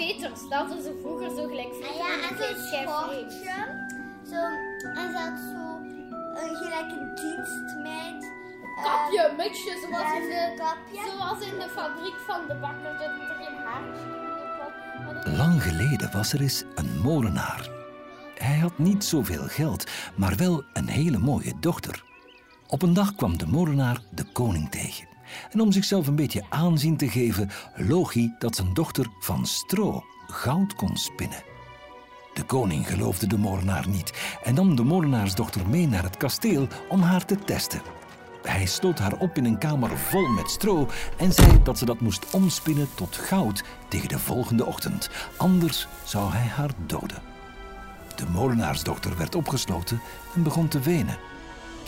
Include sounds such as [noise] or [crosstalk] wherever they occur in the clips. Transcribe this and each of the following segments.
veters. Dat hadden ze vroeger zo gelijk Ah vroeger ja, en zo'n schortje. Zo, en ze had zo een gelijk een dienstmeid. eh, Kapje, mutsje, zoals, in de, kapje. zoals in de fabriek van de bakker. Dat er geen haartje Lang geleden was er eens een molenaar. Hij had niet zoveel geld, maar wel een hele mooie dochter. Op een dag kwam de molenaar de koning tegen. En om zichzelf een beetje aanzien te geven, loog hij dat zijn dochter van stro goud kon spinnen. De koning geloofde de molenaar niet en nam de molenaarsdochter mee naar het kasteel om haar te testen. Hij sloot haar op in een kamer vol met stro en zei dat ze dat moest omspinnen tot goud tegen de volgende ochtend. Anders zou hij haar doden. De molenaarsdochter werd opgesloten en begon te wenen.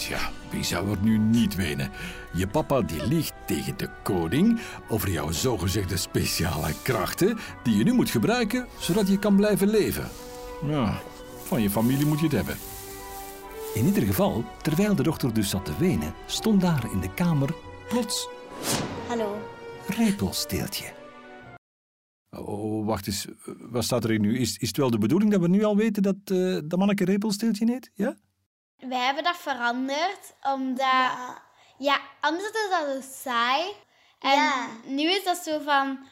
Tja, wie zou er nu niet wenen? Je papa die liegt tegen de koning over jouw zogezegde speciale krachten die je nu moet gebruiken zodat je kan blijven leven. Ja, van je familie moet je het hebben. In ieder geval, terwijl de dochter dus zat te wenen, stond daar in de kamer plots Hallo. Repelsteeltje. Oh, wacht eens. Wat staat er hier nu? Is, is het wel de bedoeling dat we nu al weten dat eh dat manneke repelsteeltje heet? Ja? Wij hebben dat veranderd, omdat... Ja, anders is dat zo saai. En Ja. nu is dat zo van...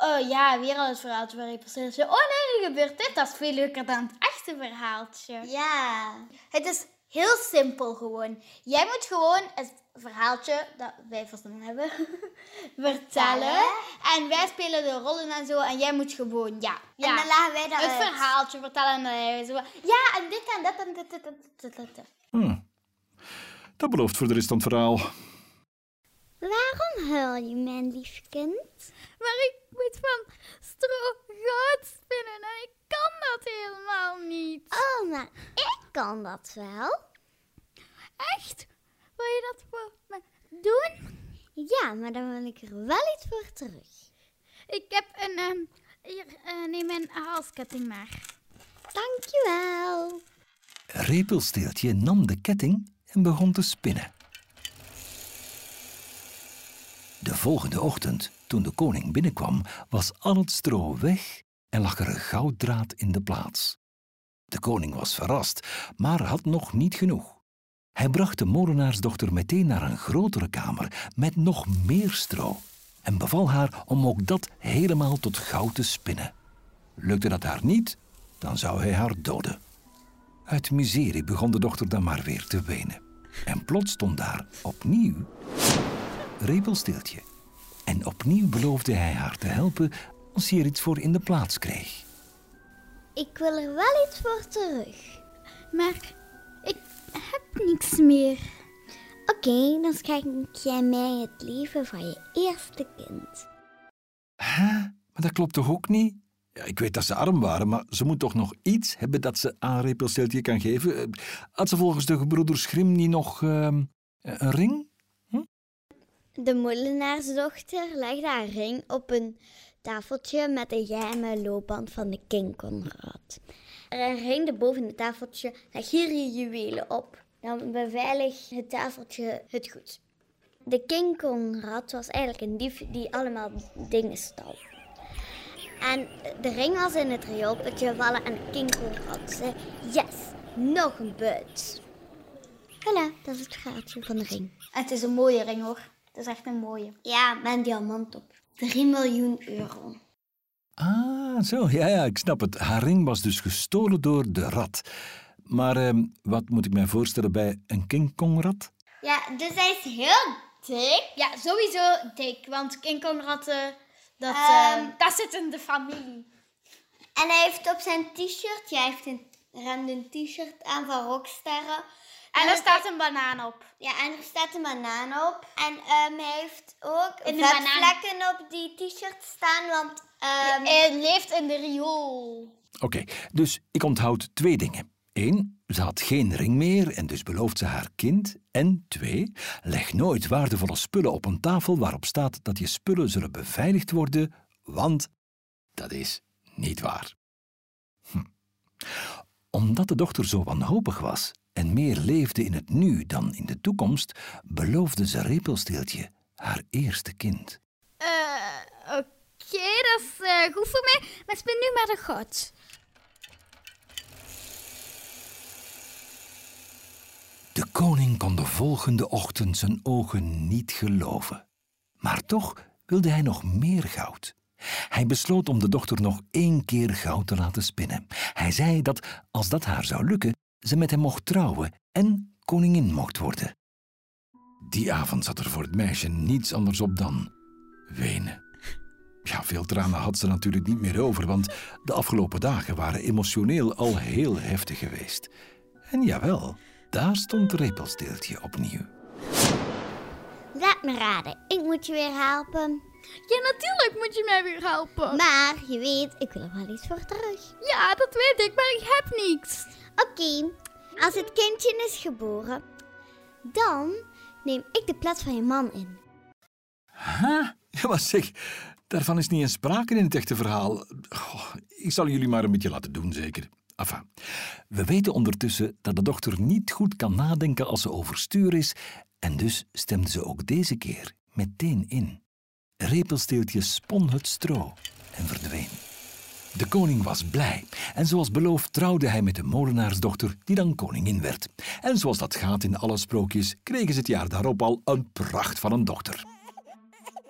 Oh ja, weer al het verhaaltje van Repelsteeltje. Oh nee, nu gebeurt dit. Dat is veel leuker dan het echte verhaaltje. Ja. Het is heel simpel gewoon. Jij moet gewoon het verhaaltje dat wij verzonnen hebben [laughs] vertellen. En wij spelen de rollen en zo. En jij moet gewoon, ja. ja En dan lagen wij dat het uit. verhaaltje vertellen. En dan wij zo, ja, en dit en dat en dit en dit en dit en dit. Hm. Dat belooft voor de rest van het verhaal. Waarom huil je, mijn lief kind? Maar ik moet van stro goud spinnen en ik kan dat helemaal niet. Oh, maar ik kan dat wel. Echt? Wil je dat voor me doen? Ja, maar dan wil ik er wel iets voor terug. Ik heb een, ehm hier, eh, neem een halsketting maar. Dankjewel. Repelsteeltje nam de ketting en begon te spinnen. De volgende ochtend, toen de koning binnenkwam, was al het stro weg en lag er een gouddraad in de plaats. De koning was verrast, maar had nog niet genoeg. Hij bracht de molenaarsdochter meteen naar een grotere kamer met nog meer stro en beval haar om ook dat helemaal tot goud te spinnen. Lukte dat haar niet, dan zou hij haar doden. Uit miserie begon de dochter dan maar weer te wenen. En plots stond daar opnieuw Repelsteeltje. En opnieuw beloofde hij haar te helpen als hij er iets voor in de plaats kreeg. Ik wil er wel iets voor terug. Maar ik heb niks meer. Oké, dan schenk jij mij het leven van je eerste kind. Hè? Maar dat klopt toch ook niet? Ja, ik weet dat ze arm waren, maar ze moet toch nog iets hebben dat ze aan Repelsteeltje kan geven? Eh, Had ze volgens de gebroeders Grimm niet nog ehm, een ring? De molenaarsdochter legde haar ring op een tafeltje met een geheime loopband van de King Conrad. Er ringde boven het tafeltje, leg hier je juwelen op. Dan beveiligt het tafeltje het goed. De King Conrad was eigenlijk een dief die allemaal dingen stal. En de ring was in het rioolputje gevallen en King Conrad zei, yes, nog een buit. Voilà, dat is het gaatje van de ring. Het is een mooie ring hoor. Het is echt een mooie. Ja, met een diamant op. 3 miljoen euro. Ah, zo, ja, ja, ik snap het. Haar ring was dus gestolen door de rat. Maar ehm, wat moet ik mij voorstellen bij een King Kong-rat? Ja, dus hij is heel dik. Ja, sowieso dik. Want King Conrad, eh, dat, Ehm. eh, dat zit in de familie. En hij heeft op zijn t-shirt, ja, hij heeft een random t-shirt aan van Rocksterren. En daar staat een banaan op. Ja, en er staat een banaan op. En ehm, hij heeft ook In vetvlekken op die t-shirt staan, want... ehm, Hij leeft in de riool. Oké, dus ik onthoud twee dingen. Eén, ze had geen ring meer en dus belooft ze haar kind. En twee, leg nooit waardevolle spullen op een tafel waarop staat dat je spullen zullen beveiligd worden, want dat is niet waar. Hm. Omdat de dochter zo wanhopig was en meer leefde in het nu dan in de toekomst, beloofde ze Repelsteeltje haar eerste kind. Eh, oké. dat is eh, goed voor mij. Maar spin nu maar de god. De koning kon de volgende ochtend zijn ogen niet geloven. Maar toch wilde hij nog meer goud. Hij besloot om de dochter nog één keer goud te laten spinnen. Hij zei dat als dat haar zou lukken, ze met hem mocht trouwen en koningin mocht worden. Die avond zat er voor het meisje niets anders op dan wenen. Ja, veel tranen had ze natuurlijk niet meer over, want de afgelopen dagen waren emotioneel al heel heftig geweest. En jawel, daar stond Repelsteeltje opnieuw. Laat me raden, ik moet je weer helpen. Ja, natuurlijk moet je mij weer helpen. Maar je weet, ik wil er wel iets voor terug. Ja, dat weet ik, maar ik heb niks. Oké, als het kindje is geboren, dan neem ik de plaats van je man in. Huh? Ja, maar zeg, daarvan is niet eens sprake in het echte verhaal. Ik zal jullie maar een beetje laten doen, zeker. Enfin, we weten ondertussen dat de dochter niet goed kan nadenken als ze overstuur is, en dus stemde ze ook deze keer meteen in. Repelsteeltje spon het stro en verdween. De koning was blij en zoals beloofd trouwde hij met de molenaarsdochter die dan koningin werd. En zoals dat gaat in alle sprookjes kregen ze het jaar daarop al een pracht van een dochter.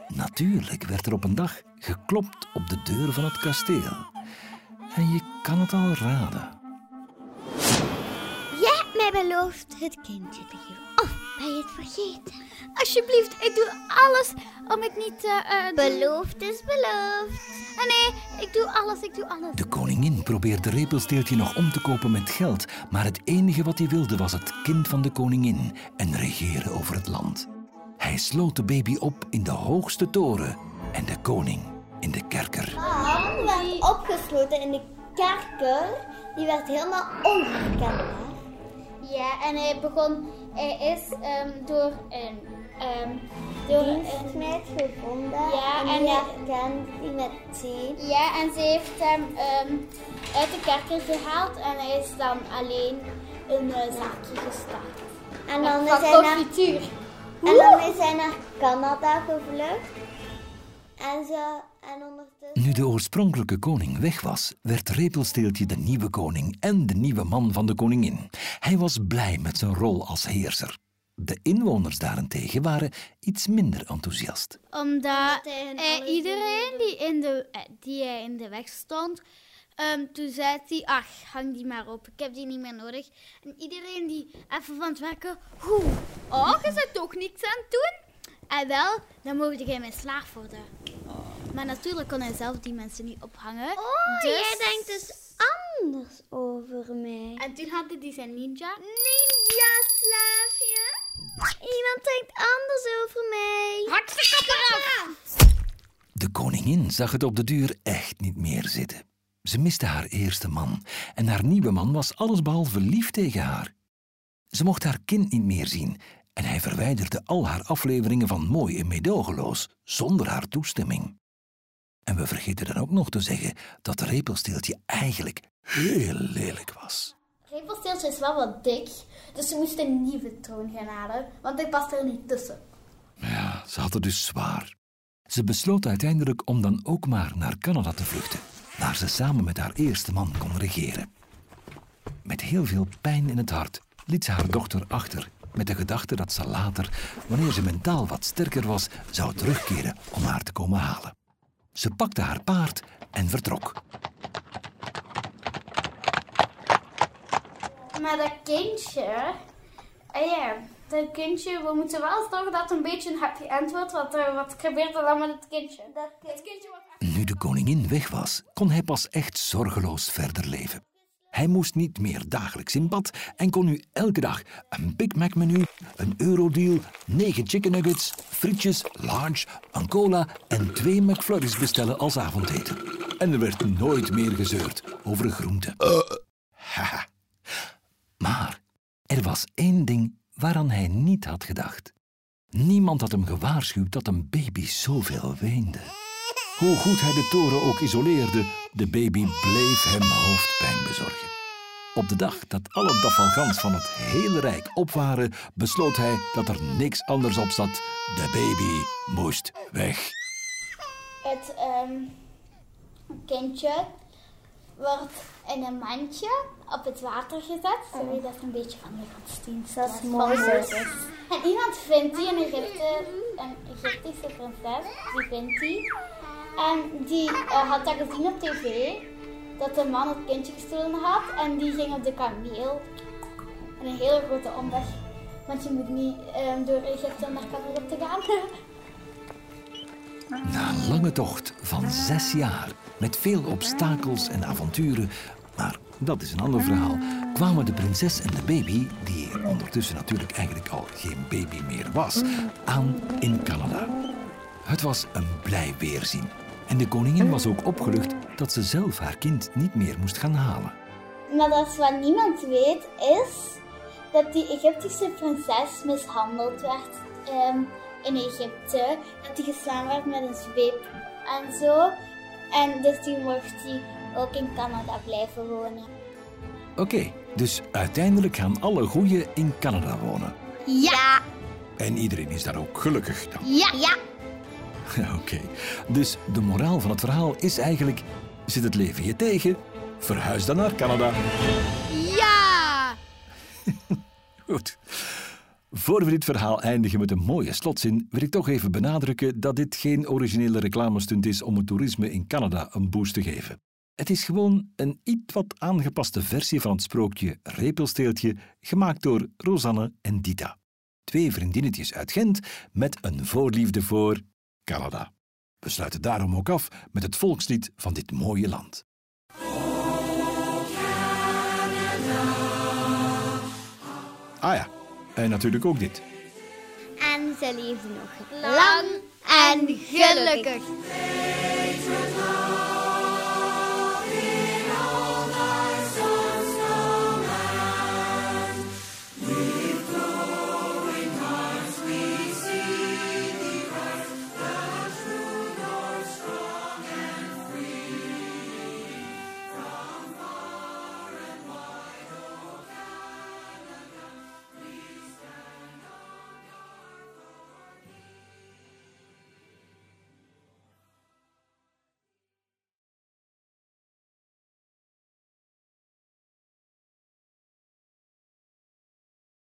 Natuurlijk werd er op een dag geklopt op de deur van het kasteel. En je kan het al raden. Jij hebt mij beloofd het kindje te. Het vergeten? Alsjeblieft, ik doe alles om het niet te... eh, Beloofd is beloofd. Ah, nee, ik doe alles, ik doe alles. De koningin probeerde Repelsteeltje nog om te kopen met geld, maar het enige wat hij wilde was het kind van de koningin en regeren over het land. Hij sloot de baby op in de hoogste toren en de koning in de kerker. Han werd opgesloten in de kerker. Die werd helemaal onherkenbaar. Ja, en hij begon, hij is ehm, door een, ehm, door een, Dienstmeid gevonden. Ja, en en die hij- herkent die meteen. ja, en ze heeft hem ehm, uit de kerker gehaald en hij is dan alleen een zaakje gestart. En dan, is hij naar, en dan is hij naar Canada gevlucht. En, ze, en ondertussen... Nu de oorspronkelijke koning weg was, werd Repelsteeltje de nieuwe koning en de nieuwe man van de koningin. Hij was blij met zijn rol als heerser. De inwoners daarentegen waren iets minder enthousiast. Omdat eh, iedereen die in, de, eh, die hij in de weg stond, ehm, toen zei hij, ach, hang die maar op, ik heb die niet meer nodig. En iedereen die even van het werken, hoe, oh, je zit toch niks aan het doen? En wel, dan mocht jij mijn slaaf worden. Maar natuurlijk kon hij zelf die mensen niet ophangen. Oh, dus- jij denkt dus anders over mij. En toen had hij die zijn ninja. Ninja slaafje. Iemand denkt anders over mij. Hak de eraf! De koningin zag het op de duur echt niet meer zitten. Ze miste haar eerste man en haar nieuwe man was allesbehalve lief tegen haar. Ze mocht haar kind niet meer zien en hij verwijderde al haar afleveringen van Mooi en Meedogenloos zonder haar toestemming. En we vergeten dan ook nog te zeggen dat Repelsteeltje eigenlijk heel lelijk was. Repelsteeltje is wel wat dik, dus ze moest een nieuwe troon gaan halen, want ik past er niet tussen. Ja, ze had het dus zwaar. Ze besloot uiteindelijk om dan ook maar naar Canada te vluchten, waar ze samen met haar eerste man kon regeren. Met heel veel pijn in het hart liet ze haar dochter achter, met de gedachte dat ze later, wanneer ze mentaal wat sterker was, zou terugkeren om haar te komen halen. Ze pakte haar paard en vertrok. Maar dat kindje, ah ja, dat kindje, we moeten wel zorgen dat het een beetje een happy end wordt, want eh, wat gebeurt er dan met het kindje? Dat kindje wordt Nu de koningin weg was, kon hij pas echt zorgeloos verder leven. Hij moest niet meer dagelijks in bad en kon nu elke dag een Big Mac menu, een eurodeal, negen chicken nuggets, frietjes, large, een cola en twee McFlurries bestellen als avondeten. En er werd nooit meer gezeurd over groenten. Maar er was één ding waaraan hij niet had gedacht. Niemand had hem gewaarschuwd dat een baby zoveel weende. Hoe goed hij de toren ook isoleerde, de baby bleef hem hoofdpijn bezorgen. Op de dag dat alle dafalgans van het hele rijk op waren, besloot hij dat er niks anders op zat. De baby moest weg. het ehm, kindje wordt in een mandje op het water gezet. Sorry, dat is een beetje van de godsdienst. Dat is Mozes. En iemand vindt die, een, Egypte, een Egyptische prinses, die vindt die. En die eh, had dat gezien op tv, dat de man het kindje gestolen had. En die ging op de kameel. En een hele grote omweg. Want je moet niet ehm, door Egypte om naar Cameroen te gaan. [laughs] Na een lange tocht van zes jaar, met veel obstakels en avonturen, maar dat is een ander verhaal, kwamen de prinses en de baby, die ondertussen natuurlijk eigenlijk al geen baby meer was, aan in Canada. Het was een blij weerzien. En de koningin was ook opgelucht dat ze zelf haar kind niet meer moest gaan halen. Maar dat wat niemand weet, is dat die Egyptische prinses mishandeld werd ehm, in Egypte. Dat die geslaan werd met een zweep en zo. En dus die mocht die ook in Canada blijven wonen. Oké, dus uiteindelijk gaan alle goeien in Canada wonen. Ja. En iedereen is daar ook gelukkig dan. Ja. Ja. Oké, dus de moraal van het verhaal is eigenlijk: zit het leven je tegen? Verhuis dan naar Canada. Ja! [laughs] Goed. Voor we dit verhaal eindigen met een mooie slotzin, wil ik toch even benadrukken dat dit geen originele reclamestunt is om het toerisme in Canada een boost te geven. Het is gewoon een iets wat aangepaste versie van het sprookje Repelsteeltje, gemaakt door Rosanne en Dita. Twee vriendinnetjes uit Gent met een voorliefde voor Canada. We sluiten daarom ook af met het volkslied van dit mooie land. Ah ja, en natuurlijk ook dit. En ze leefden nog Lang en gelukkig. gelukkig.